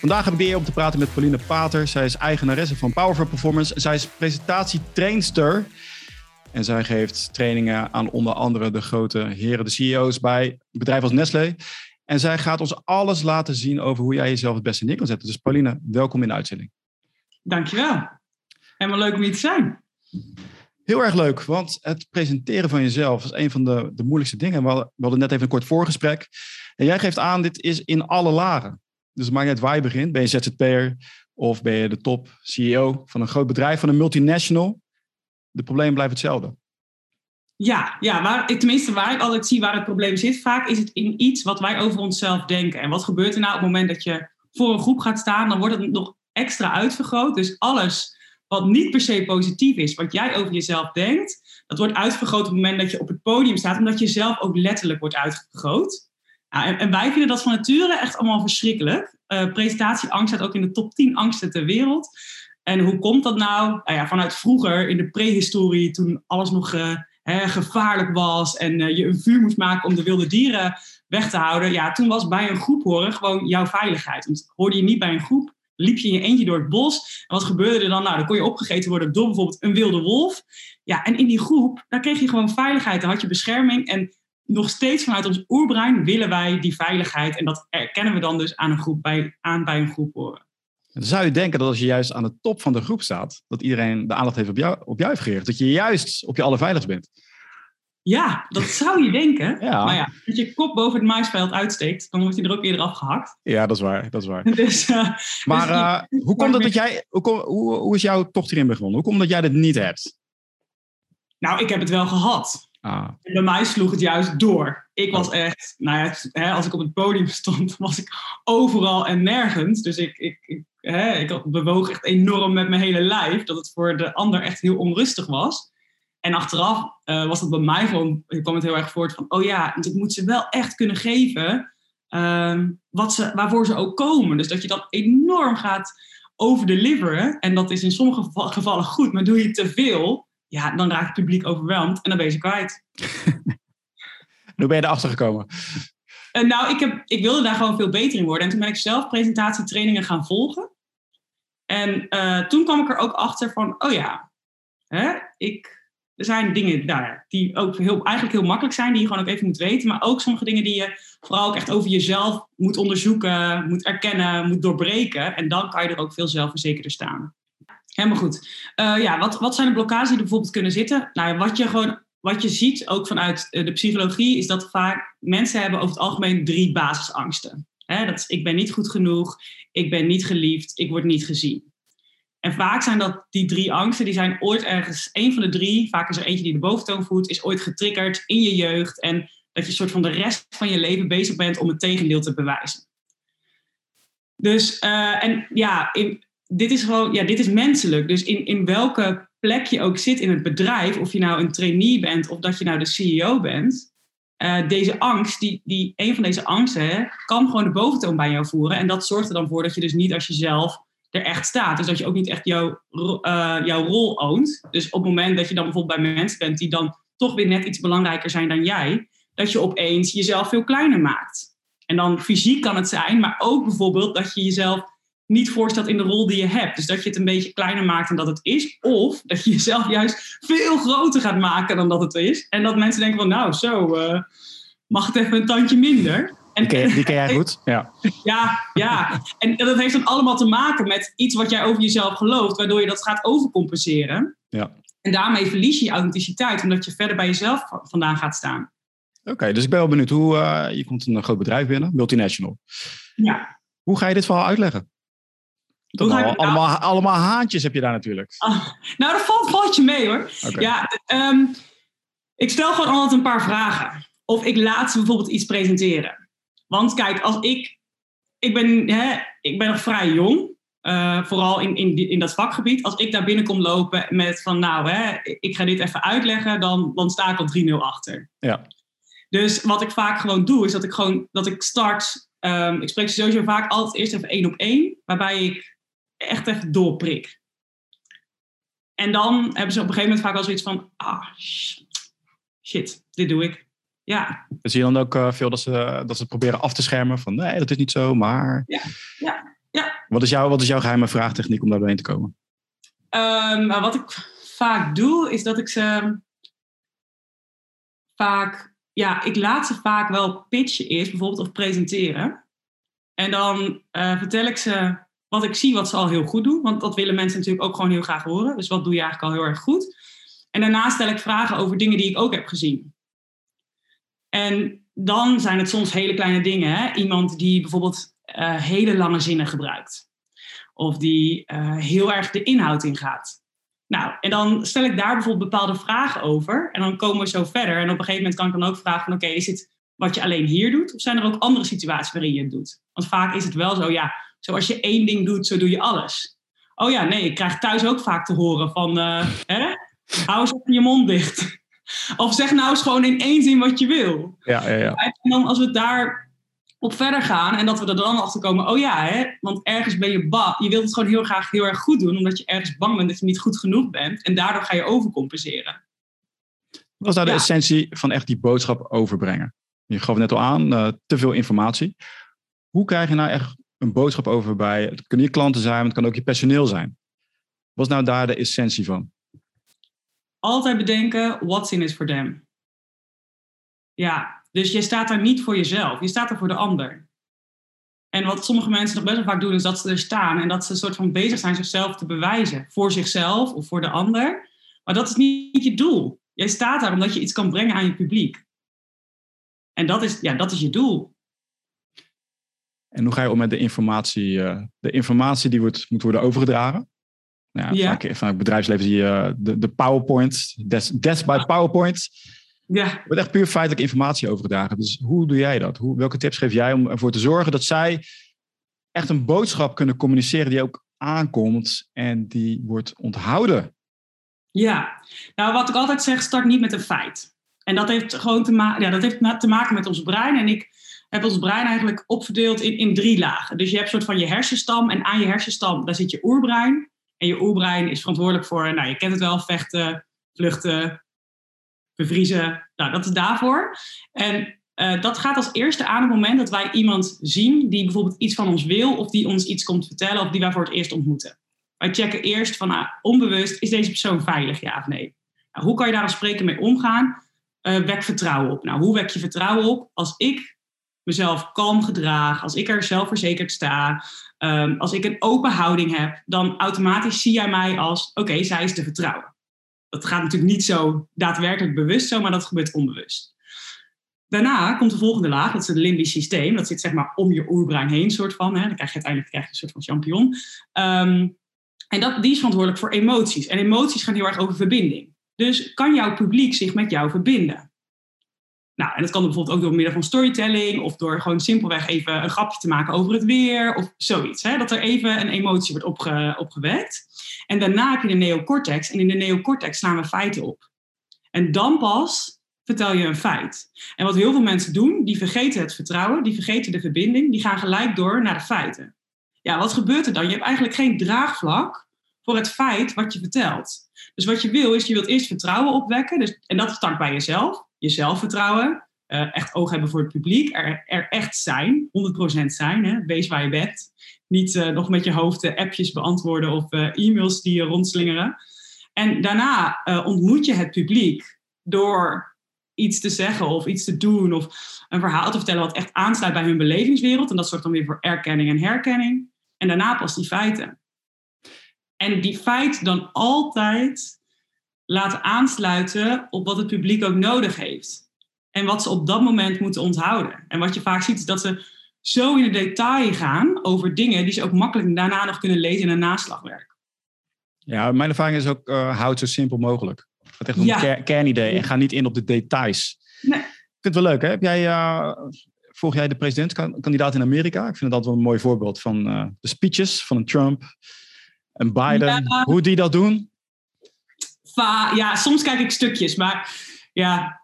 Vandaag heb ik de eer om te praten met Pauline Pater. Zij is eigenaresse van Powerful Performance. Zij is presentatietrainster. En zij geeft trainingen aan onder andere de grote heren, de CEO's bij bedrijven als Nestlé. En zij gaat ons alles laten zien over hoe jij jezelf het beste neer kan zetten. Dus Pauline, welkom in de uitzending. Dankjewel. Helemaal leuk om hier te zijn. Heel erg leuk, want het presenteren van jezelf is een van de, de moeilijkste dingen. We hadden net even een kort voorgesprek. En jij geeft aan, dit is in alle lagen. Dus het maakt niet uit waar je begint. Ben je ZZP'er of ben je de top CEO van een groot bedrijf, van een multinational? De problemen blijven hetzelfde. Ja, ja waar, tenminste waar ik altijd zie waar het probleem zit. Vaak is het in iets wat wij over onszelf denken. En wat gebeurt er nou op het moment dat je voor een groep gaat staan? Dan wordt het nog extra uitvergroot. Dus alles wat niet per se positief is, wat jij over jezelf denkt, dat wordt uitvergroot op het moment dat je op het podium staat, omdat je zelf ook letterlijk wordt uitvergroot. Nou, en, wij vinden dat van nature echt allemaal verschrikkelijk. Uh, presentatieangst staat ook in de top 10 angsten ter wereld. En hoe komt dat nou? nou ja, vanuit vroeger, in de prehistorie, toen alles nog hè, gevaarlijk was en uh, je een vuur moest maken om de wilde dieren weg te houden. Ja, toen was bij een groep horen gewoon jouw veiligheid. Want hoorde je niet bij een groep, liep je in je eentje door het bos. En wat gebeurde er dan? Nou, dan kon je opgegeten worden door bijvoorbeeld een wilde wolf. Ja, en in die groep, daar kreeg je gewoon veiligheid. Dan had je bescherming. En nog steeds vanuit ons oerbrein willen wij die veiligheid. En dat erkennen we dan dus aan, een groep bij, aan bij een groep horen. Dan zou je denken dat als je juist aan de top van de groep staat, dat iedereen de aandacht heeft op jou, op jou heeft gericht. Dat je juist op je allerveiligst bent. Ja, dat zou je denken. Ja. Maar ja, als je kop boven het maisveld uitsteekt, dan wordt hij er ook eerder afgehakt. Ja, dat is waar. Dat is waar. dus, uh, maar dus uh, hoe komt het dat jij, hoe, hoe, hoe is jouw tocht erin begonnen? Hoe komt dat jij dit niet hebt? Nou, ik heb het wel gehad. Ah. En bij mij sloeg het juist door. Ik was oh. echt, nou ja, hè, als ik op het podium stond, was ik overal en nergens. Dus ik, ik, ik, hè, ik bewoog echt enorm met mijn hele lijf, dat het voor de ander echt heel onrustig was. En achteraf uh, was dat bij mij gewoon, kwam het heel erg voort van, oh ja, ik moet ze wel echt kunnen geven uh, wat ze, waarvoor ze ook komen. Dus dat je dat enorm gaat overdeliveren. En dat is in sommige gevallen goed, maar doe je te veel, ja, dan raakt het publiek overweldigd en dan ben je ze kwijt. Hoe ben je erachter gekomen? Uh, nou, ik, heb, ik wilde daar gewoon veel beter in worden. En toen ben ik zelf presentatietrainingen gaan volgen. En uh, toen kwam ik er ook achter van, oh ja, hè, ik, er zijn dingen nou die ook heel, eigenlijk heel makkelijk zijn, die je gewoon ook even moet weten. Maar ook sommige dingen die je vooral ook echt over jezelf moet onderzoeken, moet erkennen, moet doorbreken. En dan kan je er ook veel zelfverzekerder staan. Helemaal goed. Uh, ja, wat, wat zijn de blokkades die er bijvoorbeeld kunnen zitten? Nou, wat je gewoon wat je ziet, ook vanuit eh, de psychologie, is dat vaak mensen hebben over het algemeen drie basisangsten. He, dat is, ik ben niet goed genoeg, ik ben niet geliefd, ik word niet gezien. En vaak zijn dat die drie angsten, die zijn ooit ergens, één van de drie, vaak is er eentje die de boventoon voert, is ooit getriggerd in je jeugd. En dat je soort van de rest van je leven bezig bent om het tegendeel te bewijzen. Dus, uh, en ja, in, dit is gewoon, ja, dit is menselijk. Dus in, in welke plek je ook zit in het bedrijf, of je nou een trainee bent of dat je nou de CEO bent, uh, deze angst, die, die, een van deze angsten, kan gewoon de boventoon bij jou voeren. En dat zorgt er dan voor dat je dus niet als jezelf er echt staat. Dus dat je ook niet echt jouw, uh, jouw rol oont. Dus op het moment dat je dan bijvoorbeeld bij mensen bent die dan toch weer net iets belangrijker zijn dan jij, dat je opeens jezelf veel kleiner maakt. En dan fysiek kan het zijn, maar ook bijvoorbeeld dat je jezelf niet voorstelt in de rol die je hebt. Dus dat je het een beetje kleiner maakt dan dat het is. Of dat je jezelf juist veel groter gaat maken dan dat het is. En dat mensen denken van nou zo, uh, mag het even een tandje minder. En, die, ken, die ken jij goed? Ja. ja, ja. En dat heeft dan allemaal te maken met iets wat jij over jezelf gelooft, waardoor je dat gaat overcompenseren. Ja. En daarmee verlies je je authenticiteit, omdat je verder bij jezelf vandaan gaat staan. Oké, dus ik ben wel benieuwd hoe uh, je komt een groot bedrijf binnen, multinational. Ja. Hoe ga je dit verhaal uitleggen? Al, allemaal, nou? allemaal haantjes heb je daar natuurlijk. Ah, nou, dat valt, valt je mee hoor. Ja, um, ik stel gewoon altijd een paar vragen. Of ik laat ze bijvoorbeeld iets presenteren. Want kijk, als ik. Ik ben, hè, ik ben nog vrij jong. Uh, vooral in, in, in dat vakgebied. Als ik daar binnenkom lopen met van nou, hè, ik ga dit even uitleggen, dan, dan sta ik al 3-0 achter. Ja. Dus wat ik vaak gewoon doe, is dat ik gewoon dat ik start. Um, ik spreek sowieso vaak altijd eerst even één op één, waarbij ik echt even doorprik. En dan hebben ze op een gegeven moment vaak wel zoiets van, ah, shit, dit doe ik. Ja. Zie je dan ook uh, veel dat ze, dat ze proberen af te schermen van, nee, dat is niet zo, maar... Ja, ja, ja. Wat is, jouw, wat is jouw geheime vraagtechniek om daar doorheen te komen? Um, nou, wat ik vaak doe, is dat ik ze vaak, ja, ik laat ze vaak wel pitchen eerst, bijvoorbeeld of presenteren. En dan uh, vertel ik ze wat ik zie wat ze al heel goed doen, want dat willen mensen natuurlijk ook gewoon heel graag horen. Dus wat doe je eigenlijk al heel erg goed? En daarna stel ik vragen over dingen die ik ook heb gezien. En dan zijn het soms hele kleine dingen. Hè? Iemand die bijvoorbeeld uh, hele lange zinnen gebruikt. Of die uh, heel erg de inhoud ingaat. Nou, en dan stel ik daar bijvoorbeeld bepaalde vragen over. En dan komen we zo verder. En op een gegeven moment kan ik dan ook vragen van... oké, is het wat je alleen hier doet? Of zijn er ook andere situaties waarin je het doet? Want vaak is het wel zo, ja, zoals je één ding doet, zo doe je alles. Oh ja, nee, ik krijg thuis ook vaak te horen van... Uh, hè? Hou eens even je mond dicht. Of zeg nou eens gewoon in één zin wat je wil. Ja, ja, ja. En dan als we daar op verder gaan en dat we er dan achter komen, oh ja, hè, want ergens ben je bang. Je wilt het gewoon heel graag heel erg goed doen, omdat je ergens bang bent dat je niet goed genoeg bent. En daardoor ga je overcompenseren. Wat is nou de essentie van echt die boodschap overbrengen? Je gaf het net al aan, uh, te veel informatie. Hoe krijg je nou echt een boodschap over bij, het kunnen je klanten zijn, maar het kan ook je personeel zijn. Wat is nou daar de essentie van? altijd bedenken, what's in it for them? Ja, dus je staat daar niet voor jezelf, je staat er voor de ander. En wat sommige mensen nog best wel vaak doen, is dat ze er staan en dat ze een soort van bezig zijn zichzelf te bewijzen. Voor zichzelf of voor de ander. Maar dat is niet je doel. Jij staat daar omdat je iets kan brengen aan je publiek. En dat is, ja, dat is je doel. En hoe ga je om met de informatie? Uh, de informatie die wordt, moet worden overgedragen. Nou ja, Vaak, vanuit bedrijfsleven zie je eh, de, de PowerPoint, death, by PowerPoint. Ja. Er wordt echt puur feitelijke informatie overgedragen. Dus hoe doe jij dat? Hoe, welke tips geef jij om ervoor te zorgen dat zij echt een boodschap kunnen communiceren die ook aankomt en die wordt onthouden? Ja, nou wat ik altijd zeg, start niet met een feit. En dat heeft gewoon te, ma ja, dat heeft te maken met ons brein. En ik heb ons brein eigenlijk opverdeeld in, in drie lagen. Dus je hebt soort van je hersenstam en aan je hersenstam, daar zit je oerbrein. En je oerbrein is verantwoordelijk voor, nou je kent het wel, vechten, vluchten, bevriezen. Nou, dat is daarvoor. En uh, dat gaat als eerste aan het moment dat wij iemand zien die bijvoorbeeld iets van ons wil of die ons iets komt vertellen of die wij voor het eerst ontmoeten. Wij checken eerst van nou, onbewust, is deze persoon veilig, ja of nee? Nou, hoe kan je daar als spreken mee omgaan? Uh, wek vertrouwen op. Nou, hoe wek je vertrouwen op? Als ik mezelf kalm gedraag, als ik er zelfverzekerd sta, um, als ik een open houding heb, dan automatisch zie jij mij als, oké, zij is te vertrouwen. Dat gaat natuurlijk niet zo daadwerkelijk bewust zo, maar dat gebeurt onbewust. Daarna komt de volgende laag, dat is het limbisch systeem. Dat zit zeg maar om je oerbrein heen, soort van. Hè. Dan krijg je uiteindelijk krijg je een soort van champignon. Um, en dat, die is verantwoordelijk voor emoties. En emoties gaan heel erg over verbinding. Dus kan jouw publiek zich met jou verbinden? Nou, en dat kan bijvoorbeeld ook door middel van storytelling of door gewoon simpelweg even een grapje te maken over het weer of zoiets. Hè? Dat er even een emotie wordt opge opgewekt. En daarna heb je de neocortex en in de neocortex slaan we feiten op. En dan pas vertel je een feit. En wat heel veel mensen doen, die vergeten het vertrouwen, die vergeten de verbinding, die gaan gelijk door naar de feiten. Ja, wat gebeurt er dan? Je hebt eigenlijk geen draagvlak voor het feit wat je vertelt. Dus wat je wil is, je wilt eerst vertrouwen opwekken. Dus, en dat start bij jezelf je zelfvertrouwen, uh, echt oog hebben voor het publiek, er, er echt zijn, 100% zijn, hè? wees waar je bent. Niet uh, nog met je hoofd uh, appjes beantwoorden of e-mails die je rondslingeren. En daarna ontmoet je het publiek door iets te zeggen of iets te doen of een verhaal te vertellen wat echt aansluit bij hun belevingswereld. En dat zorgt dan weer voor erkenning en herkenning. En daarna pas die feiten. En die feit dan altijd laten aansluiten op wat het publiek ook nodig heeft. En wat ze op dat moment moeten onthouden. En wat je vaak ziet is dat ze zo in het detail gaan over dingen die ze ook makkelijk daarna nog kunnen lezen in een naslagwerk. Ja, mijn ervaring is ook uh, houd zo simpel mogelijk. Het echt om ja. kernidee en ga niet in op de details. Nee. Ik vind het wel leuk, hè? Heb jij, uh, volg jij de presidentskandidaat in Amerika? Ik vind dat wel een mooi voorbeeld van uh, de speeches van een Trump en Biden. Hoe die dat doen ja, soms kijk ik stukjes, maar ja,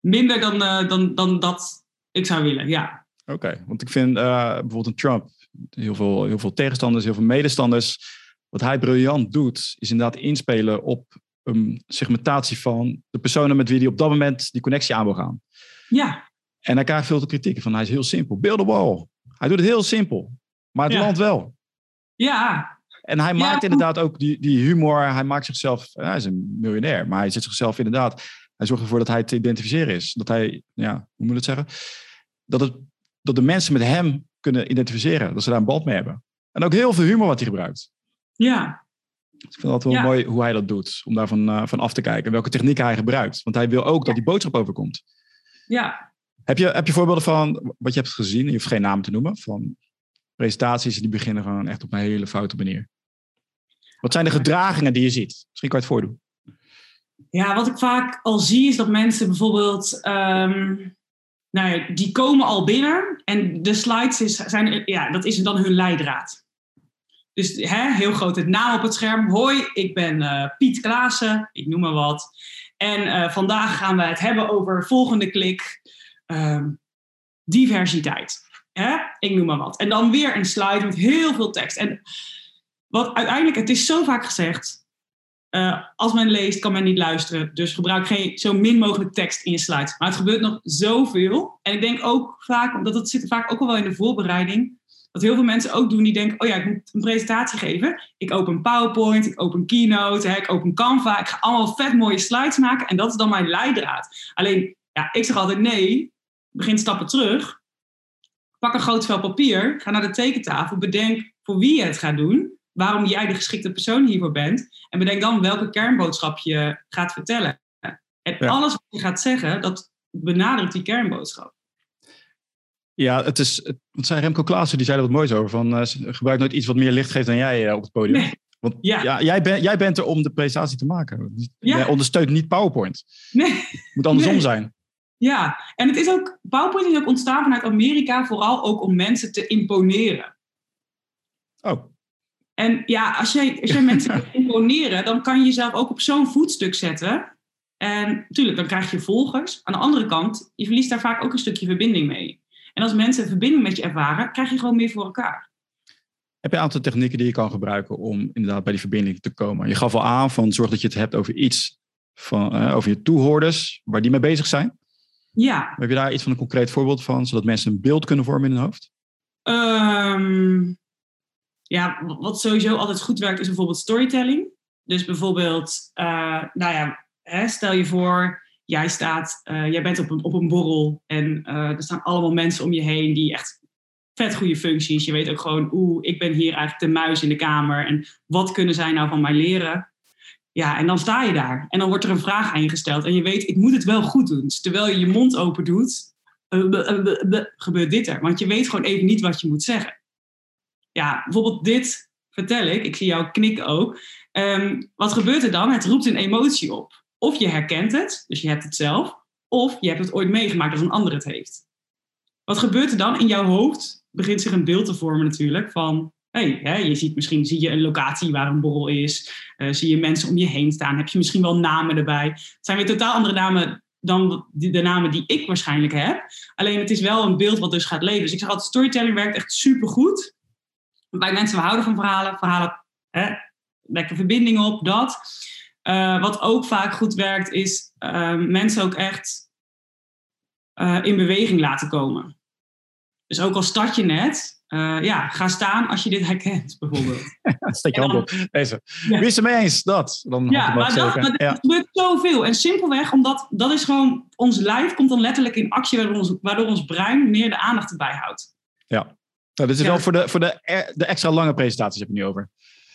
minder dan, uh, dan, dan dat ik zou willen, ja. Oké, want ik vind uh, bijvoorbeeld een Trump, heel veel, heel veel tegenstanders, heel veel medestanders. Wat hij briljant doet, is inderdaad inspelen op een segmentatie van de personen met wie hij op dat moment die connectie aan wil gaan. Ja. En hij krijgt veel te kritiek van hij is heel simpel. Beeld op wall. Hij doet het heel simpel, maar het ja. landt wel. Ja. En hij maakt inderdaad ook die, die humor. Hij maakt zichzelf, hij is een miljonair, maar hij zet zichzelf inderdaad. Hij zorgt ervoor dat hij te identificeren is. Dat hij, ja, hoe moet je het zeggen? Dat, het, dat de mensen met hem kunnen identificeren. Dat ze daar een band mee hebben. En ook heel veel humor wat hij gebruikt. Ja. Dus ik vind het wel mooi hoe hij dat doet. Om daarvan uh, van af te kijken. Welke technieken hij gebruikt. Want hij wil ook dat die boodschap overkomt. Ja. Heb je, heb je voorbeelden van wat je hebt gezien? Je hoeft geen naam te noemen. Van presentaties die beginnen gewoon echt op een hele foute manier. Wat zijn de gedragingen die je ziet? Misschien kan je het voordoen. Ja, wat ik vaak al zie is dat mensen bijvoorbeeld, um, nou ja, die komen al binnen en de slides is, zijn, ja, dat is dan hun leidraad. Dus hè, heel groot het naam op het scherm. Hoi, ik ben uh, Piet Klaassen, ik noem maar wat. En uh, vandaag gaan we het hebben over volgende klik, uh, diversiteit. Ik noem maar wat. En dan weer een slide met heel veel tekst. En wat uiteindelijk, het is zo vaak gezegd, uh, als men leest, kan men niet luisteren. Dus gebruik geen, zo min mogelijk tekst in je slides. Maar het gebeurt nog zoveel. En ik denk ook vaak, omdat het zit vaak ook al wel in de voorbereiding, dat heel veel mensen ook doen die denken, oh ja, ik moet een presentatie geven. Ik open PowerPoint, ik open Keynote, ik open Canva. Ik ga allemaal vet mooie slides maken en dat is dan mijn leidraad. Alleen, ja, ik zeg altijd nee, begin stappen terug. Pak een groot vel papier, ga naar de tekentafel, bedenk voor wie je het gaat doen waarom jij de geschikte persoon hiervoor bent. En bedenk dan welke kernboodschap je gaat vertellen. En alles wat je gaat zeggen, dat benadrukt die kernboodschap. Ja, het is, het zijn Remco Klaassen, die zei er wat moois over. Van, uh, gebruik nooit iets wat meer licht geeft dan jij uh, op het podium. Nee. Want ja. ja jij, ben, jij bent er om de presentatie te maken. Ja. Jij ondersteunt niet PowerPoint. Nee. Het moet andersom nee. zijn. Ja, en het is ook, PowerPoint is ook ontstaan vanuit Amerika, vooral ook om mensen te imponeren. Oh. En ja, als jij, als jij mensen wil imponeren, dan kan je jezelf ook op zo'n voetstuk zetten. En natuurlijk, dan krijg je volgers. Aan de andere kant, je verliest daar vaak ook een stukje verbinding mee. En als mensen verbinding met je ervaren, krijg je gewoon meer voor elkaar. Heb je een aantal technieken die je kan gebruiken om inderdaad bij die verbinding te komen? Je gaf al aan van zorg dat je het hebt over iets, van, uh, over je toehoorders, waar die mee bezig zijn. Ja. Heb je daar iets van een concreet voorbeeld van, zodat mensen een beeld kunnen vormen in hun hoofd? Um, ja, wat sowieso altijd goed werkt is bijvoorbeeld storytelling. Dus bijvoorbeeld, uh, nou ja, hè, stel je voor, jij staat, uh, jij bent op een, op een borrel en uh, er staan allemaal mensen om je heen die echt vet goede functies. Je weet ook gewoon, oeh, ik ben hier eigenlijk de muis in de kamer en wat kunnen zij nou van mij leren? Ja, en dan sta je daar en dan wordt er een vraag aan je gesteld en je weet, ik moet het wel goed doen. Dus terwijl je je mond open doet, gebeurt dit er. Want je weet gewoon even niet wat je moet zeggen ja, bijvoorbeeld dit vertel ik, ik zie jou knikken ook. Um, wat gebeurt er dan? Het roept een emotie op. Of je herkent het, dus je hebt het zelf, of je hebt het ooit meegemaakt als een ander het heeft. Wat gebeurt er dan? In jouw hoofd begint zich een beeld te vormen natuurlijk van, hey, hè, je ziet misschien zie je een locatie waar een borrel is, uh, zie je mensen om je heen staan, heb je misschien wel namen erbij. Het zijn weer totaal andere namen dan de namen die ik waarschijnlijk heb. Alleen het is wel een beeld wat dus gaat leven. Dus ik zeg altijd, storytelling werkt echt supergoed bij mensen, we houden van verhalen. Verhalen hè, lekker verbinding op, dat. Uh, wat ook vaak goed werkt, is uh, mensen ook echt in beweging laten komen. Dus ook al start je net, ja, ga staan als je dit herkent, bijvoorbeeld. Steek je hand op. Deze. Ja. Wie is er mee eens? Dat. Dan ja, maar, dat, maar ja. gebeurt zoveel. En simpelweg, omdat dat is gewoon, ons lijf komt dan letterlijk in actie, waardoor ons, waardoor ons brein meer de aandacht erbij houdt. Ja, nou, dit is wel voor, de, voor de, de extra lange presentaties heb je nu over.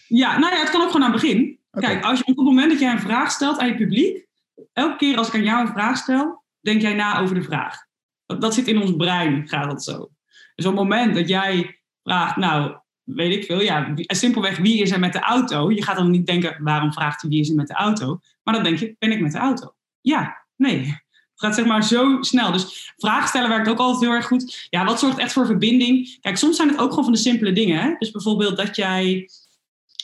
Ja, nou ja, het kan ook gewoon aan het begin. Kijk, als je, op het moment dat jij een vraag stelt aan je publiek, elke keer als ik aan jou een vraag stel, denk jij na over de vraag. Dat, dat zit in ons brein, gaat dat zo. Dus op het moment dat jij vraagt, nou, weet ik veel, ja, simpelweg wie is er met de auto? Je gaat dan niet denken, waarom vraagt hij wie is er met de auto? Maar dan denk je, ben ik met de auto? Ja, nee. Het gaat zeg maar zo snel. Dus vragen stellen werkt ook altijd heel erg goed. Ja, wat zorgt echt voor verbinding? Kijk, soms zijn het ook gewoon van de simpele dingen. Hè? Dus bijvoorbeeld dat jij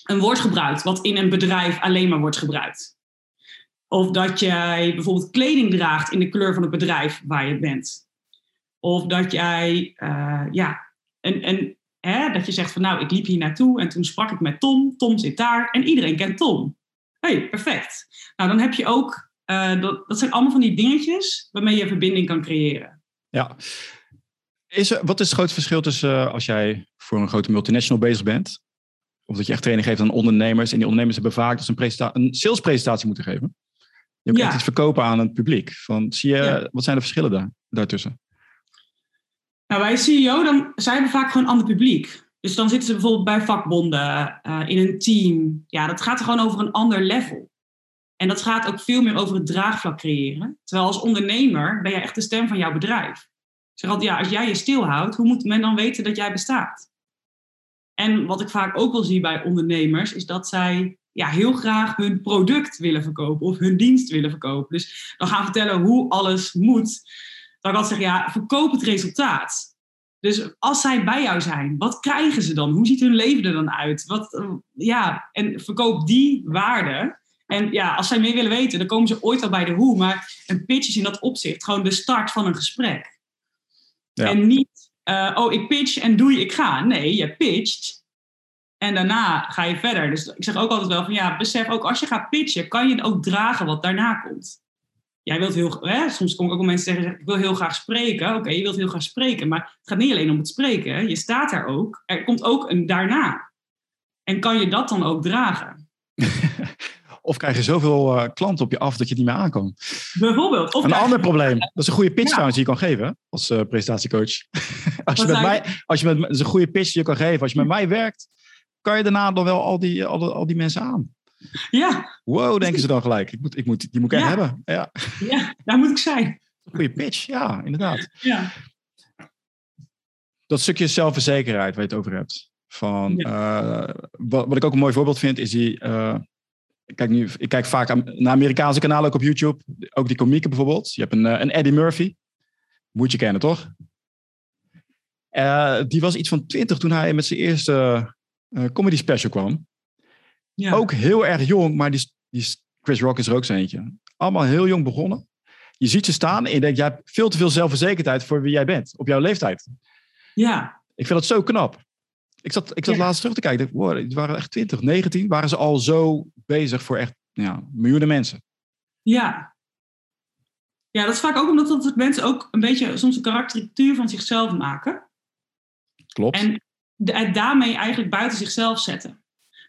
een woord gebruikt wat in een bedrijf alleen maar wordt gebruikt. Of dat jij bijvoorbeeld kleding draagt in de kleur van het bedrijf waar je bent. Of dat jij, uh, ja, en, en, hè, dat je zegt van nou, ik liep hier naartoe en toen sprak ik met Tom. Tom zit daar en iedereen kent Tom. hey, perfect. Nou, dan heb je ook uh, dat, dat zijn allemaal van die dingetjes waarmee je verbinding kan creëren. Ja. Is er, wat is het grote verschil tussen uh, als jij voor een grote multinational bezig bent Of dat je echt training geeft aan ondernemers. En die ondernemers hebben vaak dus een, presenta- een salespresentatie moeten geven. Je moet Ja. echt iets verkopen aan het publiek. Van, zie je, Ja. wat zijn de verschillen daar, daartussen? Nou, bij CEO, dan, zij hebben vaak gewoon een ander publiek. Dus dan zitten ze bijvoorbeeld bij vakbonden, eh, in een team. Ja, dat gaat gewoon over een ander level. En dat gaat ook veel meer over het draagvlak creëren. Terwijl als ondernemer ben jij echt de stem van jouw bedrijf. Ik zeg altijd, ja, als jij je stilhoudt, hoe moet men dan weten dat jij bestaat? En wat ik vaak ook wel zie bij ondernemers, is dat zij ja, heel graag hun product willen verkopen of hun dienst willen verkopen. Dus dan gaan vertellen hoe alles moet. Dan kan ik altijd zeggen, ja, verkoop het resultaat. Dus als zij bij jou zijn, wat krijgen ze dan? Hoe ziet hun leven er dan uit? Wat, eh, ja, en verkoop die waarde. En ja, als zij meer willen weten, dan komen ze ooit wel bij de hoe. Maar een pitch is in dat opzicht gewoon de start van een gesprek. Ja. En niet, eh, oh, ik pitch en doei, ik ga. Nee, je pitcht en daarna ga je verder. Dus ik zeg ook altijd wel van ja, besef ook als je gaat pitchen, kan je ook dragen wat daarna komt. Jij wilt heel, hè, soms kom ik ook wel mensen zeggen, ik wil heel graag spreken. Oké, je wilt heel graag spreken, maar het gaat niet alleen om het spreken. hè. Je staat daar ook. Er komt ook een daarna. En kan je dat dan ook dragen? Of krijg je zoveel eh, klanten op je af dat je het niet meer aankomt? Bijvoorbeeld. Of Een ander probleem. Dat is een goede pitch Ja. trouwens die je kan geven als eh, presentatiecoach. als, je met mij, als je met dat is een goede pitch die je kan geven. Als je met mij werkt, kan je daarna dan wel al die, al, die- al die mensen aan. Ja, Wow, denken ze dan gelijk. Ik moet, ik moet, die moet ik Ja. hebben. Ja, ja, daar moet ik zijn. een goede pitch. Ja, inderdaad. Ja, Dat stukje zelfverzekerheid waar je het over hebt. Van, eh, wat, wat ik ook een mooi voorbeeld vind, is die. eh, ik, kijk nu, ik kijk vaak aan- naar Amerikaanse kanalen ook op YouTube. Ook die komieken bijvoorbeeld. Je hebt een, eh, een Eddie Murphy. Moet je kennen, toch? Eh, die was iets van 20 toen hij met zijn eerste eh, comedy special kwam. Ja. Ook heel erg jong, maar die, die Chris Rock is er ook zo eentje. Allemaal heel jong begonnen. Je ziet ze staan en je denkt, jij hebt veel te veel zelfverzekerdheid voor wie jij bent, op jouw leeftijd. ja, Ik vind dat zo knap. Ik zat, ik zat Ja. laatst terug te kijken. Dacht, wow, die waren echt 20, 19. Waren ze al zo bezig voor echt ja, miljoenen mensen. Ja. Ja, dat is vaak ook omdat dat mensen ook een beetje soms een karakterituur van zichzelf maken. Klopt. En daarmee eigenlijk buiten zichzelf zetten.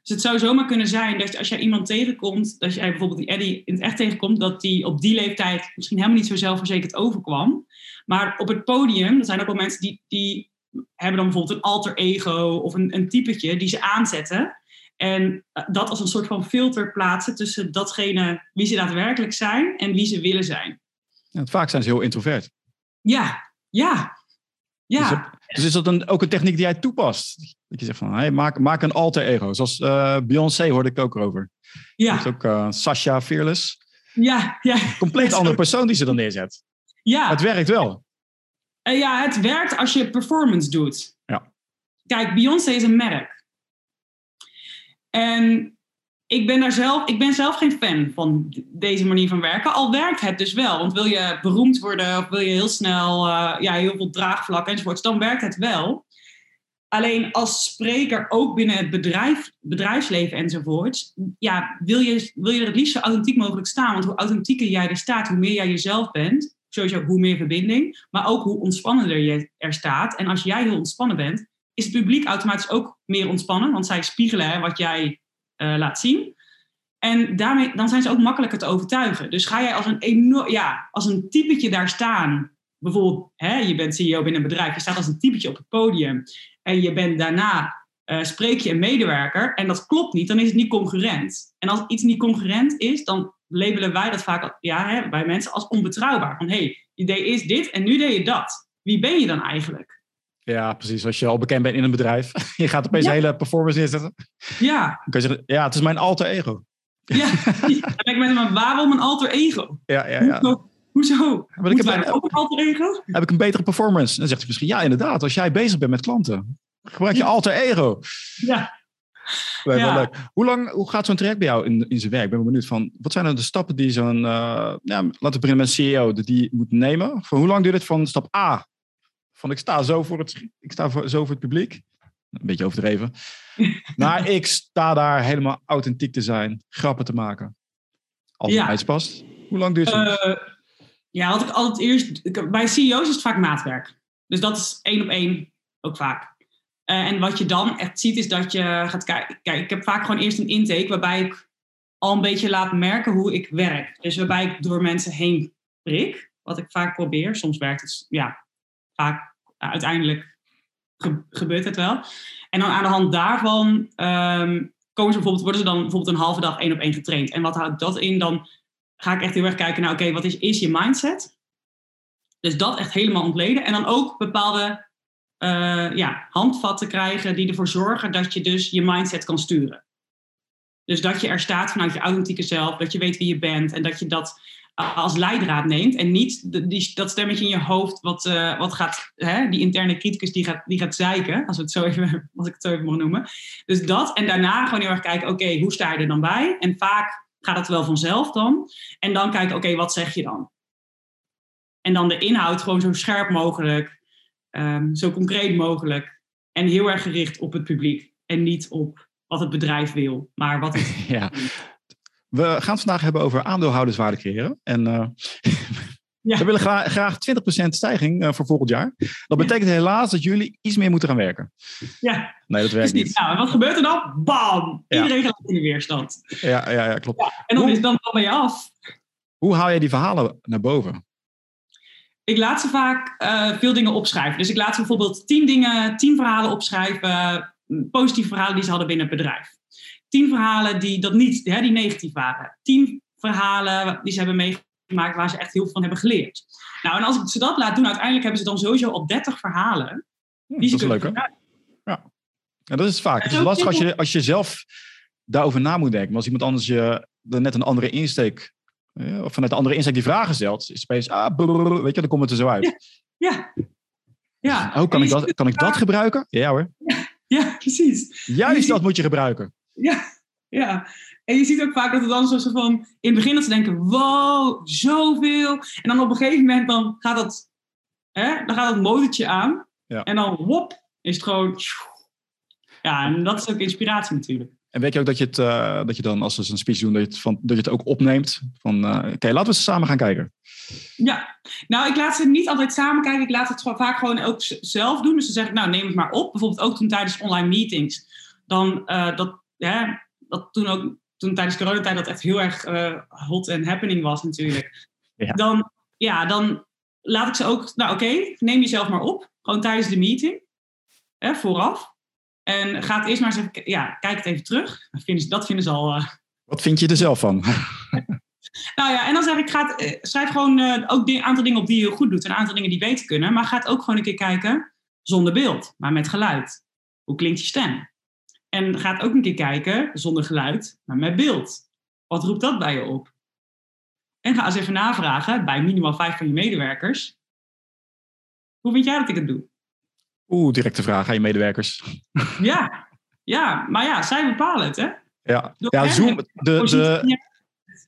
Dus het zou zomaar kunnen zijn dat als jij iemand tegenkomt, dat jij bijvoorbeeld die Eddie in het echt tegenkomt, dat die op die leeftijd misschien helemaal niet zo zelfverzekerd overkwam. Maar op het podium, er zijn ook wel mensen die, die hebben dan bijvoorbeeld een alter ego of een, een typetje die ze aanzetten. En eh, dat als een soort van filter plaatsen tussen datgene wie ze daadwerkelijk zijn en wie ze willen zijn. Ja, vaak zijn ze heel introvert. Ja, ja, ja. Dus, dus is dat een, ook een techniek die jij toepast? Dat je zegt van, hey, maak, maak een alter ego. Zoals eh, Beyoncé hoorde ik ook over. ja, Dat is ook eh, Sasha Fearless. ja, ja. Compleet Ja, andere persoon die ze dan neerzet. ja. Het werkt wel. Eh, ja, het werkt als je performance doet. Ja. Kijk, Beyoncé is een merk. En ik ben, daar zelf, ik ben zelf geen fan van deze manier van werken. Al werkt het dus wel. Want wil je beroemd worden of wil je heel snel eh, ja, heel veel draagvlak enzovoorts, dan werkt het wel. Alleen als spreker, ook binnen het bedrijf, bedrijfsleven enzovoorts, ja, wil, je, wil je er het liefst zo authentiek mogelijk staan. Want hoe authentieker jij er staat, hoe meer jij jezelf bent, sowieso hoe meer verbinding, maar ook hoe ontspannender je er staat. En als jij heel ontspannen bent, is het publiek automatisch ook meer ontspannen, want zij spiegelen wat jij eh, laat zien. En daarmee, dan zijn ze ook makkelijker te overtuigen. Dus ga jij als een enorm, ja, als een typetje daar staan, bijvoorbeeld, hè, je bent CEO binnen een bedrijf, je staat als een typetje op het podium en je bent daarna eh, spreek je een medewerker en dat klopt niet, dan is het niet congruent. En als iets niet congruent is, dan labelen wij dat vaak ja, hè, bij mensen als onbetrouwbaar. Van hé, hey, je deed dit en nu deed je dat. Wie ben je dan eigenlijk? Ja, precies. Als je al bekend bent in een bedrijf. Je gaat opeens Ja. hele performance neerzetten. Ja, Dan kan je zeggen, ja, het is mijn alter ego. ja. Dan denk ik met maar waarom een alter ego? Ja, ja, ja. Hoezo? Hoezo? ik heb een- dan ook een alter ego? Heb ik een betere performance? Dan zegt hij misschien, ja, inderdaad. Als jij bezig bent met klanten, gebruik je Ja. alter ego. Ja. Wel, Ja. leuk. Hoe, lang, hoe gaat zo'n traject bij jou in, in zijn werk? Ik ben benieuwd van, wat zijn nou de stappen die zo'n, eh, ja, laten we beginnen met een CEO, die moet nemen? Voor hoe lang duurt het van stap A? Van ik sta zo voor het, ik sta voor, zo voor het publiek. Een beetje overdreven. Maar ik sta daar helemaal authentiek te zijn, grappen te maken. Als Ja. past. Hoe lang duurt het? Eh, ja, wat ik altijd eerst. Bij CEO's is het vaak maatwerk. Dus dat is één op één ook vaak. Eh, en wat je dan echt ziet is dat je gaat kijken. Kijk, ik heb vaak gewoon eerst een intake waarbij ik al een beetje laat merken hoe ik werk. Dus waarbij ik door mensen heen prik, wat ik vaak probeer. Soms werkt het, ja, vaak uh, uiteindelijk gebeurt het wel. En dan aan de hand daarvan um, komen ze bijvoorbeeld, worden ze dan bijvoorbeeld een halve dag één op één getraind. En wat houdt dat in? Dan ga ik echt heel erg kijken naar, oké, wat is, is je mindset? Dus dat echt helemaal ontleden. En dan ook bepaalde uh, ja, handvatten krijgen die ervoor zorgen dat je dus je mindset kan sturen. Dus dat je er staat vanuit je authentieke zelf, dat je weet wie je bent en dat je dat als leidraad neemt en niet die, dat stemmetje in je hoofd wat, uh, wat gaat, hè, die interne criticus die gaat, die gaat zeiken, als, we het zo even, als ik het zo even mag noemen. Dus dat en daarna gewoon heel erg kijken, oké, hoe sta je er dan bij? En vaak gaat het wel vanzelf dan. En dan kijken, oké, wat zeg je dan? En dan de inhoud gewoon zo scherp mogelijk, um, zo concreet mogelijk en heel erg gericht op het publiek en niet op wat het bedrijf wil, maar wat het. Ja. We gaan het vandaag hebben over aandeelhouderswaarde creëren. En uh, ja. we willen graag, graag 20% stijging uh, voor volgend jaar. Dat betekent ja. helaas dat jullie iets meer moeten gaan werken. Ja. Nee, dat werkt niet. Nou, wat gebeurt er dan? Bam! Iedereen gaat in de weerstand. Ja, ja, ja klopt. en dan, is, dan, dan ben je af. Hoe haal jij die verhalen naar boven? Ik laat ze vaak uh, veel dingen opschrijven. Dus ik laat ze bijvoorbeeld tien dingen, tien verhalen opschrijven positieve verhalen die ze hadden binnen het bedrijf. Tien verhalen die dat niet, hè, die negatief waren. Tien verhalen die ze hebben meegemaakt waar ze echt heel veel van hebben geleerd. Nou, en als ik ze dat laat doen, uiteindelijk hebben ze dan sowieso al 30 verhalen. Die dat is leuk, hè? Ja. ja, dat is vaak. Het is lastig als je, als je zelf daarover na moet denken. Maar als iemand anders je net een andere insteek, of vanuit een andere insteek die vragen stelt, is het ah, weet je, dan komt het er zo uit. Ja. ja. ja. Oh, kan ik, dat, kan ik dat gebruiken? Ja hoor. Ja, precies. Juist dat moet je gebruiken. Ja, ja. En je ziet ook vaak dat het dan zo van... In het begin dat ze denken, wow, zoveel. En dan op een gegeven moment dan gaat dat, hè, dan gaat dat motortje aan. Ja. En dan, wop, is het gewoon... Ja, en dat is ook inspiratie natuurlijk. En weet je ook dat je, het, uh, dat je dan, als ze een speech doen, dat je het, van, dat je het ook opneemt? Van, uh, oké, okay, laten we samen gaan kijken. Ja, nou, ik laat ze niet altijd samen kijken. Ik laat het vaak gewoon ook zelf doen. Dus dan zeg ik, nou, neem het maar op. Bijvoorbeeld ook toen tijdens online meetings. Dan, uh, dat, ja, dat toen ook, toen tijdens coronatijd dat echt heel erg hot en happening was natuurlijk. Ja. Dan, ja, dan laat ik ze ook, nou oké, neem jezelf maar op. Gewoon tijdens de meeting. Hè, vooraf. En ga het eerst maar eens even, ja, kijk het even terug. Dat vinden, dat vinden ze al... Uh... Wat vind je er zelf van? nou ja, en dan zeg ik, ga het, schrijf gewoon uh, ook een aantal dingen op die je goed doet. En een aantal dingen die beter kunnen. Maar ga het ook gewoon een keer kijken zonder beeld, maar met geluid. Hoe klinkt je stem? En ga het ook een keer kijken zonder geluid, maar met beeld. Wat roept dat bij je op? En ga eens even navragen bij minimaal vijf van je medewerkers. Hoe vind jij dat ik het doe? Oeh, directe vraag aan je medewerkers. Ja, ja, maar ja, zij bepalen het, hè? Ja, ja Zoom, de, de,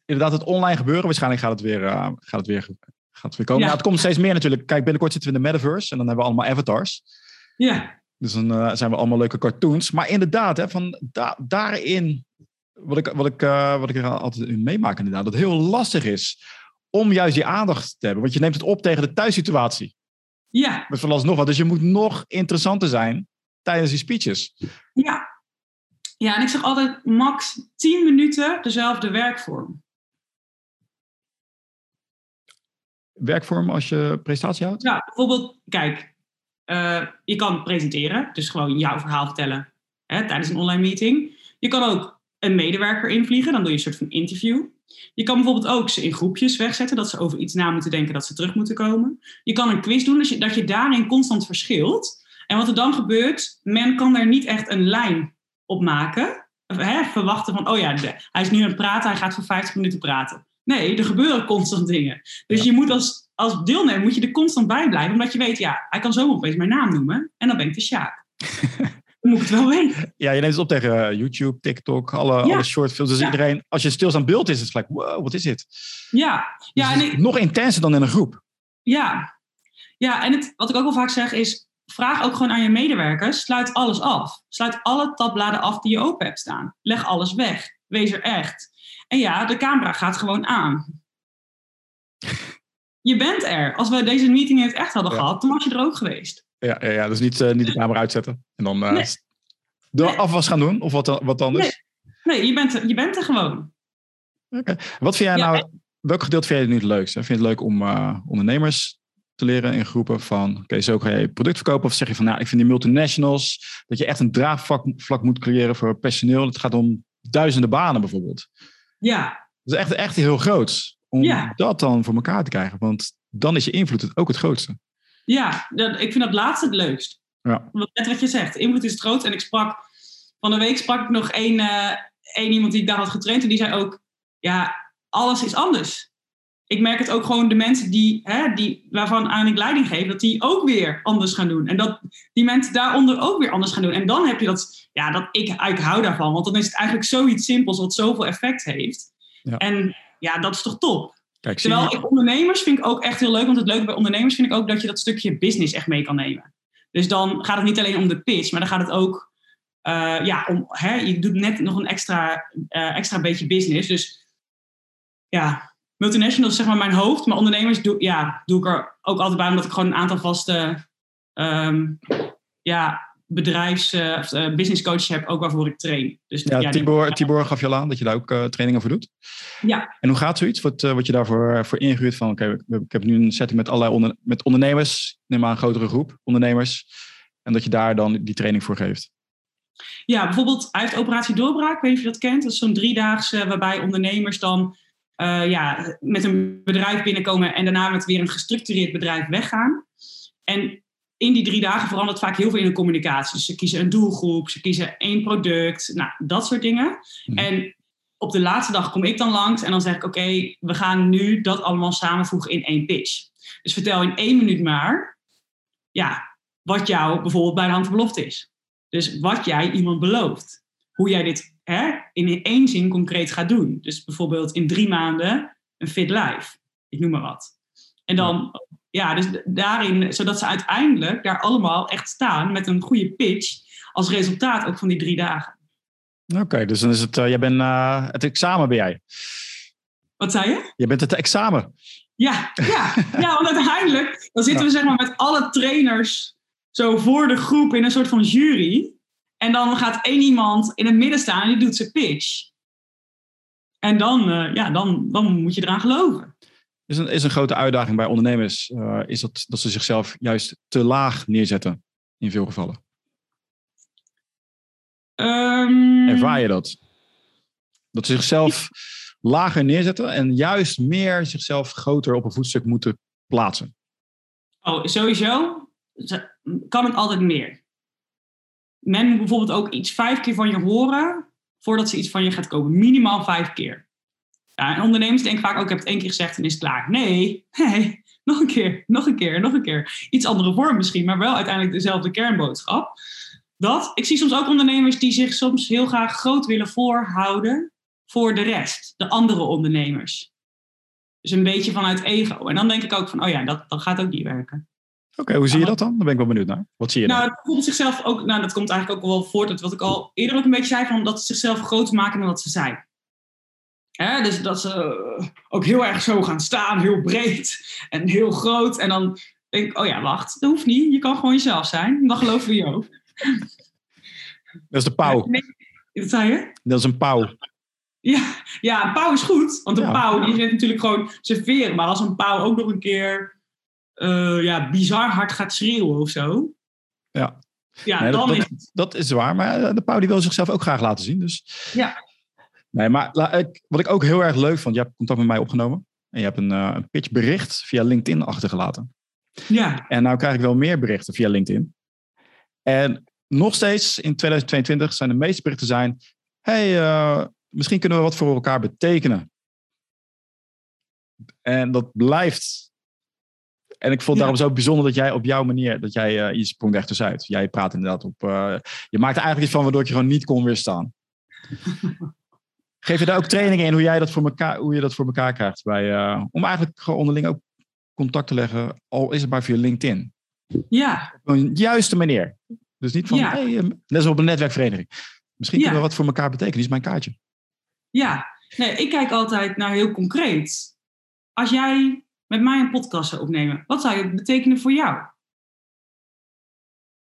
inderdaad, het online gebeuren, waarschijnlijk gaat het weer, uh, gaat het weer, gaat het weer komen. Ja. Nou, het komt steeds meer natuurlijk. Kijk, binnenkort zitten we in de metaverse en dan hebben we allemaal avatars. Ja. Dus dan uh, zijn we allemaal leuke cartoons. Maar inderdaad, hè, van da daarin, wat ik, wat, ik, uh, wat ik er altijd in meemaak inderdaad, dat het heel lastig is om juist die aandacht te hebben. Want je neemt het op tegen de thuissituatie. Ja. Met vooralsnog wat. Dus je moet nog interessanter zijn tijdens die speeches. Ja. Ja, en ik zeg altijd max 10 minuten dezelfde werkvorm. Werkvorm als je presentatie houdt? Ja, bijvoorbeeld, kijk, uh, je kan presenteren, dus gewoon jouw verhaal vertellen hè, tijdens een online meeting. Je kan ook een medewerker invliegen, dan doe je een soort van interview. Je kan bijvoorbeeld ook ze in groepjes wegzetten, dat ze over iets na moeten denken, dat ze terug moeten komen. Je kan een quiz doen, dus dat je daarin constant verschilt. En wat er dan gebeurt, men kan er niet echt een lijn op maken. Hè, verwachten van, oh ja, hij is nu aan het praten, hij gaat voor 50 minuten praten. Nee, er gebeuren constant dingen. Dus je moet als, als deelnemer moet je er constant bij blijven, omdat je weet, ja, hij kan zo opeens mijn naam noemen en dan ben ik de Sjaak. moet ik het wel weten. Ja, je neemt het op tegen eh, YouTube, TikTok, alle, ja. alle shortfilms. Dus iedereen, als je stilstaand beeld is, is het gelijk, wow, wat is dit? Ja. ja dus en ik, nog intenser dan in een groep. Ja. Ja, en het, wat ik ook wel vaak zeg is, vraag ook gewoon aan je medewerkers, sluit alles af. Sluit alle tabbladen af die je open hebt staan. Leg alles weg. Wees er echt. En ja, de camera gaat gewoon aan. Je bent er. Als we deze meeting in het echt hadden ja. gehad, dan was je er ook geweest. Ja, ja, ja dus niet, uh, niet de camera uitzetten. En dan uh, Nee. de Nee. afwas gaan doen of wat, wat anders. Nee, je bent, er- je bent er gewoon. Oké. Wat vind jij Ja, nou, welk gedeelte vind jij nu het leukste? Vind je het leuk om eh, ondernemers te leren in groepen van, oké, zo ga je product verkopen? Of zeg je van, nou, ik vind die multinationals, dat je echt een draagvlak vlak moet creëren voor personeel. Het gaat om duizenden banen bijvoorbeeld. Ja, Dat is echt, echt heel groot. Om Ja. dat dan voor elkaar te krijgen. Want dan is je invloed het ook het grootste. ja dat, ik vind dat laatste het leukst. Ja. Want Net wat je zegt, invloed is het groot. En ik sprak, van de week sprak ik nog één, eh, één iemand die ik daar had getraind. En die zei ook, ja, alles is anders. Ik merk het ook gewoon de mensen die, hè, die, waarvan aan ik leiding geef, dat die ook weer anders gaan doen. En dat die mensen daaronder ook weer anders gaan doen. En dan heb je dat, ja, dat ik, ik hou daarvan. Want dan is het eigenlijk zoiets simpels wat zoveel effect heeft. Ja. En ja, dat is toch top. Kijk, Terwijl je, ik ondernemers vind ik ook echt heel leuk. Want het leuke bij ondernemers vind ik ook dat je dat stukje business echt mee kan nemen. Dus dan gaat het niet alleen om de pitch, maar dan gaat het ook eh, ja, om. Hè, je doet net nog een extra, eh, extra beetje business. Dus ja, multinationals is zeg maar mijn hoofd. Maar ondernemers doe, ja, doe ik er ook altijd bij, omdat ik gewoon een aantal vaste ehm, ja, bedrijfs- eh, of eh, business coaches heb, ook waarvoor ik train. Dus ja, Tibor, Tibor gaf je al aan dat je daar ook eh, trainingen voor doet. Ja. En hoe gaat zoiets? Wat, eh, wat je daarvoor voor ingehuurd van, oké, ik- ik heb nu een setting met allerlei onder, met ondernemers. Neem maar een grotere groep ondernemers. En dat je daar dan die training voor geeft. Ja, bijvoorbeeld, hij heeft Operatie Doorbraak, weet niet of je dat kent. Dat is zo'n driedaagse waarbij ondernemers dan eh, ja, met een bedrijf binnenkomen en daarna met weer een gestructureerd bedrijf weggaan. En in die drie dagen verandert vaak heel veel in de communicatie. Dus ze kiezen een doelgroep, ze kiezen één product, nou, dat soort dingen. Mhm. En op de laatste dag kom ik dan langs en dan zeg ik: Oké, we gaan nu dat allemaal samenvoegen in één pitch. Dus vertel in één minuut maar ja, wat jou bijvoorbeeld bij de hand belofte is. Dus wat jij iemand belooft. Hoe jij dit hè, in één zin concreet gaat doen. Dus bijvoorbeeld in drie maanden een fit life. Ik noem maar wat. En dan, ja, dus daarin, zodat ze uiteindelijk daar allemaal echt staan met een goede pitch. Als resultaat ook van die drie dagen. Oké, dus dan is het, eh, jij bent eh, het examen ben jij. Wat zei je? Je bent het examen. Ja, ja, ja want uiteindelijk dan zitten we zeg maar met alle trainers zo voor de groep in een soort van jury. En dan gaat één iemand in het midden staan en die doet zijn pitch. En dan, eh, ja, dan, dan moet je eraan geloven. Is een, is een grote uitdaging bij ondernemers. eh, is dat, dat ze zichzelf juist te laag neerzetten. In veel gevallen. Ehm, Ervaar je dat? Dat ze zichzelf lager neerzetten en juist meer zichzelf groter op een voetstuk moeten plaatsen. Oh, sowieso kan het altijd meer. Men moet bijvoorbeeld ook iets vijf keer van je horen voordat ze iets van je gaat kopen. Minimaal vijf keer. Ja, en ondernemers denken vaak ook, ik heb het één keer gezegd en is klaar. Nee, nee, nog een keer, nog een keer, nog een keer. Iets andere vorm misschien, maar wel uiteindelijk dezelfde kernboodschap. Dat, ik zie soms ook ondernemers die zich soms heel graag groot willen voorhouden voor de rest, de andere ondernemers. Dus een beetje vanuit ego. En dan denk ik ook van, oh ja, dat, dat gaat ook niet werken. Oké, hoe zie je dat dan? Daar ben ik wel benieuwd naar. Wat zie je dan? Nou, bijvoorbeeld zichzelf ook, nou, dat komt eigenlijk ook wel voort uit wat ik al eerder ook een beetje zei, van dat ze zichzelf groter maken dan wat ze zijn. Hè, dus dat ze eh, ook heel erg zo gaan staan, heel breed en heel groot. En dan denk ik, oh ja, wacht, dat hoeft niet. Je kan gewoon jezelf zijn. Dan geloven we je ook. Dat is de pauw. Wat zei je? Dat is een pauw. Ja, ja, een pauw is goed. Want een Ja. pauw die zit natuurlijk gewoon serveren. Maar als een pauw ook nog een keer eh, ja, bizar hard gaat schreeuwen of zo. Ja. Ja, Nee, dan dat, is dat, dat is waar, maar eh, de pauw die wil zichzelf ook graag laten zien. Dus. Ja. Nee, maar wat ik ook heel erg leuk vond, je hebt contact met mij opgenomen. En je hebt een, eh, een pitchbericht via LinkedIn achtergelaten. Ja, En nou krijg ik wel meer berichten via LinkedIn. En nog steeds in 2022 zijn de meeste berichten zijn... hey, misschien kunnen we wat voor elkaar betekenen. En dat blijft. En ik vond Ja. daarom zo bijzonder dat jij op jouw manier... dat jij eh je sprong echt tussenuit. Jij praat inderdaad op... eh, je maakt er eigenlijk iets van waardoor ik je gewoon niet kon weerstaan. Geef je daar ook trainingen in hoe, jij dat voor elkaar, hoe je dat voor elkaar krijgt? Bij, eh, om eigenlijk gewoon onderling ook contact te leggen, al is het maar via LinkedIn. ja, Op een juiste manier. Dus niet van, Ja. hey, net als op een netwerkvereniging. Misschien Ja. kunnen we wat voor elkaar betekenen. Die is mijn kaartje. ja. Nee, ik kijk altijd naar heel concreet. Als jij met mij een podcast zou opnemen, wat zou het betekenen voor jou?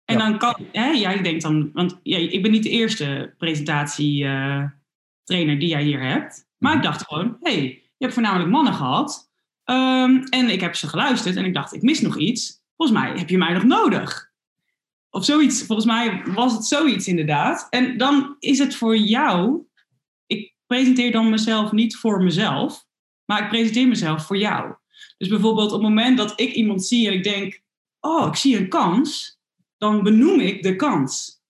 En dan kan, hè, jij denkt dan, want ja, ik ben niet de eerste presentatietrainer die jij hier hebt. Maar ik Mhm. dacht gewoon, hé, hey, je hebt voornamelijk mannen gehad. Ehm, en ik heb ze geluisterd en ik dacht, ik mis nog iets. Volgens mij heb je mij nog nodig. Of zoiets. Volgens mij was het zoiets inderdaad. En dan is het voor jou. Ik presenteer dan mezelf niet voor mezelf, maar ik presenteer mezelf voor jou. Dus bijvoorbeeld op het moment dat ik iemand zie en ik denk: Oh, ik zie een kans, dan benoem ik de kans.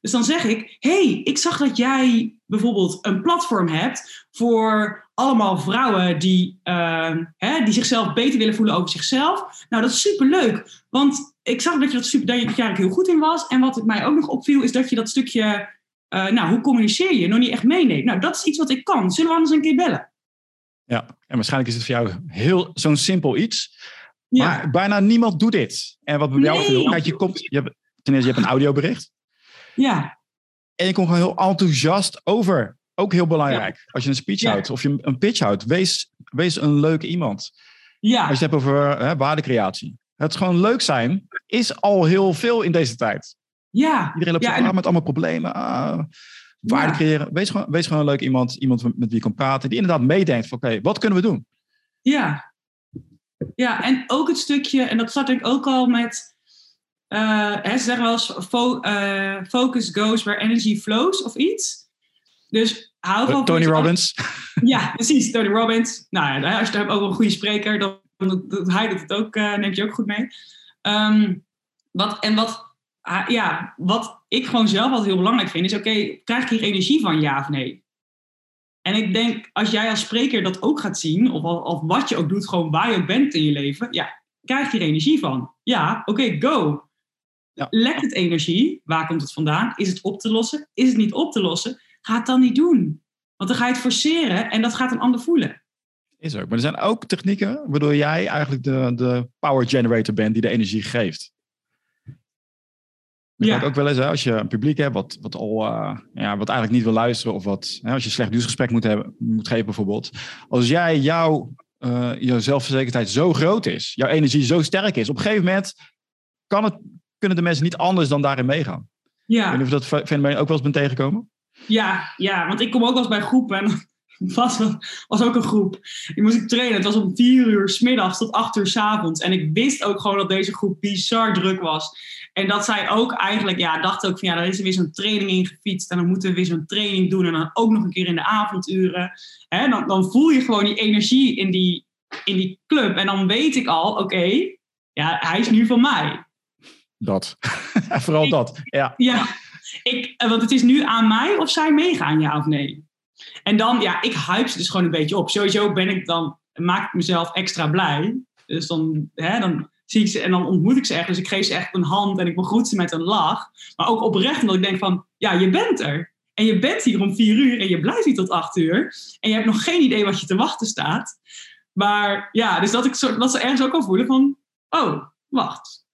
Dus dan zeg ik: hey, ik zag dat jij bijvoorbeeld een platform hebt voor allemaal vrouwen die, eh, hè, die zichzelf beter willen voelen over zichzelf. Nou, dat is superleuk. Want ik zag dat je dat super, dat je eigenlijk heel goed in was. En wat het mij ook nog opviel, is dat je dat stukje, eh, nou, hoe communiceer je, nog niet echt meeneemt. Nou, dat is iets wat ik kan. Zullen we anders een keer bellen? Ja, en waarschijnlijk is het voor jou heel zo'n simpel iets. Ja, Maar bijna niemand doet dit. En wat bij jou Nee. veel, kijk, je komt, je hebt, ten eerste, je hebt een audiobericht. ja, En je komt gewoon heel enthousiast over. Ook heel belangrijk. Als je een speech Ja. houdt of je een pitch houdt, wees, wees een leuk iemand. ja, Als je het hebt over hè, waardecreatie. Het gewoon leuk zijn is al heel veel in deze tijd. ja. Iedereen loopt Ja, en- met allemaal problemen. Ah, waarde Ja. creëren. Wees gewoon, wees gewoon een leuk iemand. Iemand met wie je kan praten. Die inderdaad meedenkt van oké, wat kunnen we doen? Ja. Ja, en ook het stukje, en dat zat ik ook al met, eh, hè, ze zeggen wel eens, fo- eh, focus goes where energy flows of iets. Dus hou van... Tony Robbins. Ja, precies, Tony Robbins. Nou ja, als je hebt ook een goede spreker, dan, dan, hij doet het ook, eh, neemt je ook goed mee. Ehm, wat, en wat, ja, wat ik gewoon zelf altijd heel belangrijk vind, is oké, krijg ik hier energie van, ja of nee? En ik denk, als jij als spreker dat ook gaat zien, of, of wat je ook doet, gewoon waar je ook bent in je leven, ja, krijg je er energie van? Ja, oké, go. Ja. Lekt het energie? Waar komt het vandaan? Is het op te lossen? Is het niet op te lossen? Ga het dan niet doen. Want dan ga je het forceren en dat gaat een ander voelen. Is ook. Maar er zijn ook technieken waardoor jij eigenlijk de, de power generator bent die de energie geeft. Dat Ja. ook wel eens, hè, als je een publiek hebt wat, wat, al, eh, ja, wat eigenlijk niet wil luisteren, of wat, hè, als je een slecht nieuwsgesprek moet, hebben, moet geven bijvoorbeeld. Als jij jouw, jouw zelfverzekerdheid zo groot is, jouw energie zo sterk is, op een gegeven moment kan het, kunnen de mensen niet anders dan daarin meegaan. Ik Ja. weet niet of dat fenomeen ook wel eens bent tegengekomen. Ja, ja, want ik kom ook wel eens bij groepen en was, was ook een groep. Die moest ik trainen. Het was om vier uur s middags tot acht uur s avonds. En ik wist ook gewoon dat deze groep bizar druk was. En dat zij ook eigenlijk, ja, dacht ook van ja, er is er weer zo'n training in gefietst. En dan moeten we weer zo'n training doen. En dan ook nog een keer in de avonduren. Hè, dan, dan voel je gewoon die energie in die, in die club. En dan weet ik al, oké, ja, hij is nu van mij. Dat. Vooral Ik- dat. Ja. Ja, ik, eh, want het is nu aan mij of zij meegaan, ja of nee. En dan, ja, ik hype ze dus gewoon een beetje op. Sowieso ben ik dan, maak ik mezelf extra blij. Dus dan, hè, dan zie ik ze en dan ontmoet ik ze echt. Dus ik geef ze echt een hand en ik begroet ze met een lach. Maar ook oprecht, omdat ik denk van, ja, je bent er. En je bent hier om vier uur en je blijft hier tot acht uur. En je hebt nog geen idee wat je te wachten staat. Maar ja, dus dat, ik dat ze ergens ook al voelen van, oh, wacht.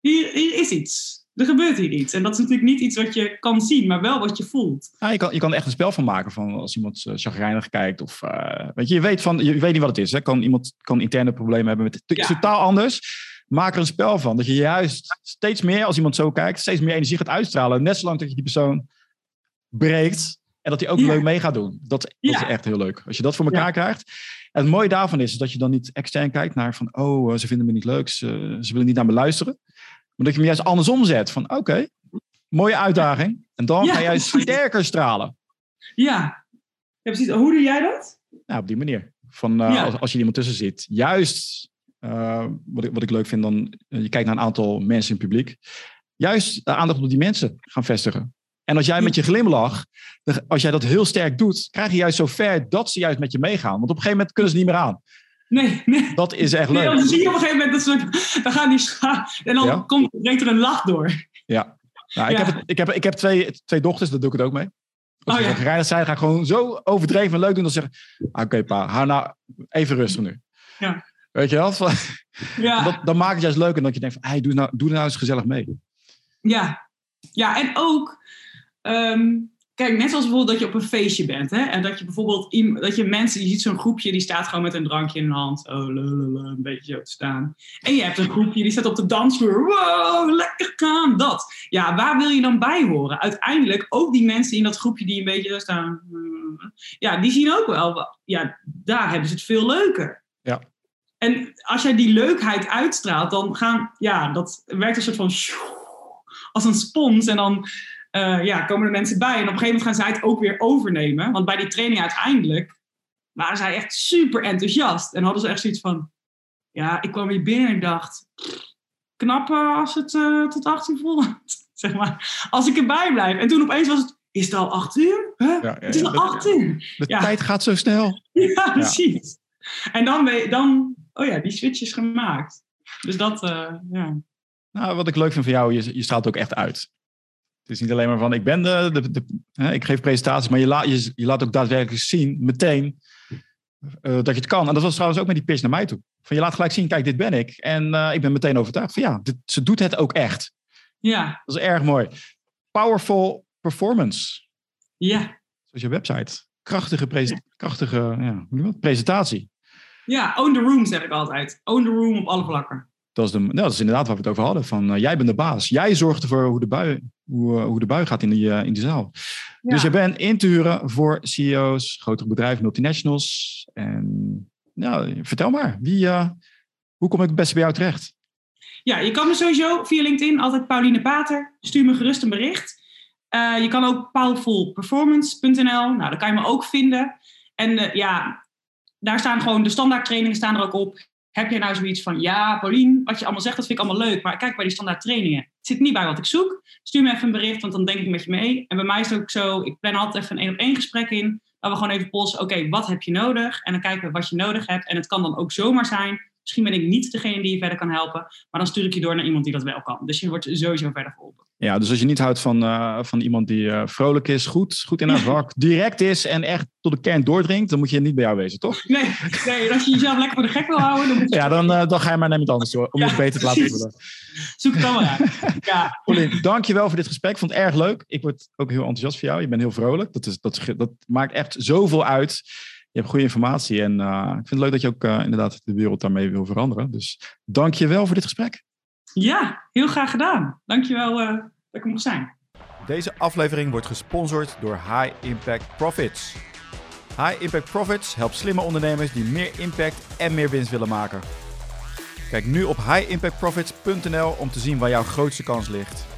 Hier, hier is iets. Er gebeurt hier iets. En dat is natuurlijk niet iets wat je kan zien, maar wel wat je voelt. Ja, je, kan, je kan er echt een spel van maken van als iemand uh, chagrijnig kijkt. Of, uh, weet je, je weet, van, je weet niet wat het is. Hè? Kan, iemand kan interne problemen hebben met het is Ja. totaal anders. Maak er een spel van. Dat je juist steeds meer, als iemand zo kijkt, steeds meer energie gaat uitstralen. Net zolang dat je die persoon breekt. En dat hij ook Ja. leuk mee gaat doen. Dat, is echt heel leuk. Als je dat voor elkaar krijgt. En het mooie daarvan is dat je dan niet extern kijkt naar van... oh, uh, ze vinden me niet leuk, ze, ze willen niet naar me luisteren. Maar dat je hem juist andersom zet. Van oké, mooie uitdaging. En dan Ja. ga jij sterker stralen. Ja. ja, precies. Hoe doe jij dat? Nou, op die manier. Van, uh, Ja. als, als je iemand tussen zit. Juist, uh, wat, ik, wat ik leuk vind, dan uh, je kijkt naar een aantal mensen in het publiek. Juist de aandacht op die mensen gaan vestigen. En als jij met je glimlach, als jij dat heel sterk doet, krijg je juist zo ver dat ze juist met je meegaan. Want op een gegeven moment kunnen ze niet meer aan. Nee, nee. Dat is echt Nee, leuk. dan zie je op een gegeven moment dat ze, dan gaan die scha en dan Ja. komt, breekt er een lach door. Ja. Nou, ik, Ja. heb het, ik, heb, ik heb twee, twee dochters, daar doe ik het ook mee. Als Oh, ja. zijn, ga ik gewoon zo overdreven en leuk doen. Dan zeggen ah, oké pa, hou nou even rustig nu. Ja. Weet je wel? Van- Ja. Dat, dan maakt het juist leuk en dat je denkt van, hey, doe, nou, doe nou eens gezellig mee. Ja, ja en ook, ehm, kijk, net zoals bijvoorbeeld dat je op een feestje bent. Hè? En dat je bijvoorbeeld, dat je mensen, je ziet zo'n groepje, die staat gewoon met een drankje in de hand. Oh, lululul, een beetje zo te staan. En je hebt een groepje, die staat op de dansvloer. Wow, lekker gaan, dat. ja, waar wil je dan bij horen? Uiteindelijk, ook die mensen in dat groepje die een beetje staan, ja, die zien ook wel, ja, daar hebben ze het veel leuker. Ja. En als jij die leukheid uitstraalt, dan gaan, ja, dat werkt een soort van als een spons. En dan uh, ja, komen er mensen bij. En op een gegeven moment gaan zij het ook weer overnemen. Want bij die training uiteindelijk waren zij echt super enthousiast. En hadden ze echt zoiets van, ja, ik kwam hier binnen en dacht, knap als het uh, tot 18 volgt. zeg maar, als ik erbij blijf. En toen opeens was het, is het al 8 uur? Huh? Ja, ja, het is al 8 uur. De tijd gaat zo snel. Ja, precies. En dan, dan, oh ja, die switch is gemaakt. Dus dat, uh, ja. Nou, wat ik leuk vind van jou, je, je straalt ook echt uit. Het is niet alleen maar van, ik ben de, de, de hè, ik geef presentaties, maar je, laat je, je laat ook daadwerkelijk zien, meteen, uh, dat je het kan. En dat was trouwens ook met die pitch naar mij toe. Van je laat gelijk zien, kijk, dit ben ik. En uh, ik ben meteen overtuigd van ja, dit, ze doet het ook echt. Ja. Dat is erg mooi. Powerful performance. Ja. Zoals je website. Krachtige, prese krachtige ja, presentatie. Ja, own the room zeg ik altijd. Own the room op alle vlakken. Dat is, de, nou, dat is inderdaad waar we het over hadden. Van, uh, jij bent de baas. Jij zorgt ervoor hoe de bui, hoe, uh, hoe de bui gaat in die, uh, in die zaal. Ja. Dus je bent in te huren voor CEO's, grotere bedrijven, multinationals. En nou, vertel maar, wie, hoe kom ik het beste bij jou terecht? Ja, je kan me sowieso via LinkedIn altijd Pauline Pater. Stuur me gerust een bericht. je kan ook powerfulperformance.nl. Nou, daar kan je me ook vinden. En ja, daar staan gewoon de standaard trainingen staan er ook op. Heb je nou zoiets van, ja, Paulien, wat je allemaal zegt, dat vind ik allemaal leuk, maar kijk bij die standaard trainingen. Het zit niet bij wat ik zoek. Stuur me even een bericht, want dan denk ik met je mee. En bij mij is het ook zo, ik plan altijd even een één op één gesprek in, dat we gewoon even polsen, oké, wat heb je nodig? En dan kijken we wat je nodig hebt. En het kan dan ook zomaar zijn, misschien ben ik niet degene die je verder kan helpen, maar dan stuur ik je door naar iemand die dat wel kan. Dus je wordt sowieso verder geholpen. Ja, dus als je niet houdt van, uh, van iemand die uh, vrolijk is, goed, goed in haar vak, direct is en echt tot de kern doordringt, dan moet je niet bij jou wezen, toch? Nee, nee als je jezelf lekker voor de gek wil houden, dan moet je... Ja, dan, uh, dan ga je maar naar iemand anders door, om ja, het beter te laten voelen. Zoek het dan maar uit. Ja. Pauline, dankjewel voor dit gesprek. Ik vond het erg leuk. Ik word ook heel enthousiast voor jou. Je bent heel vrolijk. Dat, is, dat, dat maakt echt zoveel uit. Je hebt goede informatie en ik vind het leuk dat je ook inderdaad de wereld daarmee wil veranderen. Dus dank je wel voor dit gesprek. Ja, heel graag gedaan. Dank je wel dat ik mocht zijn. Deze aflevering wordt gesponsord door High Impact Profits. High Impact Profits helpt slimme ondernemers die meer impact en meer winst willen maken. Kijk nu op highimpactprofits.nl om te zien waar jouw grootste kans ligt.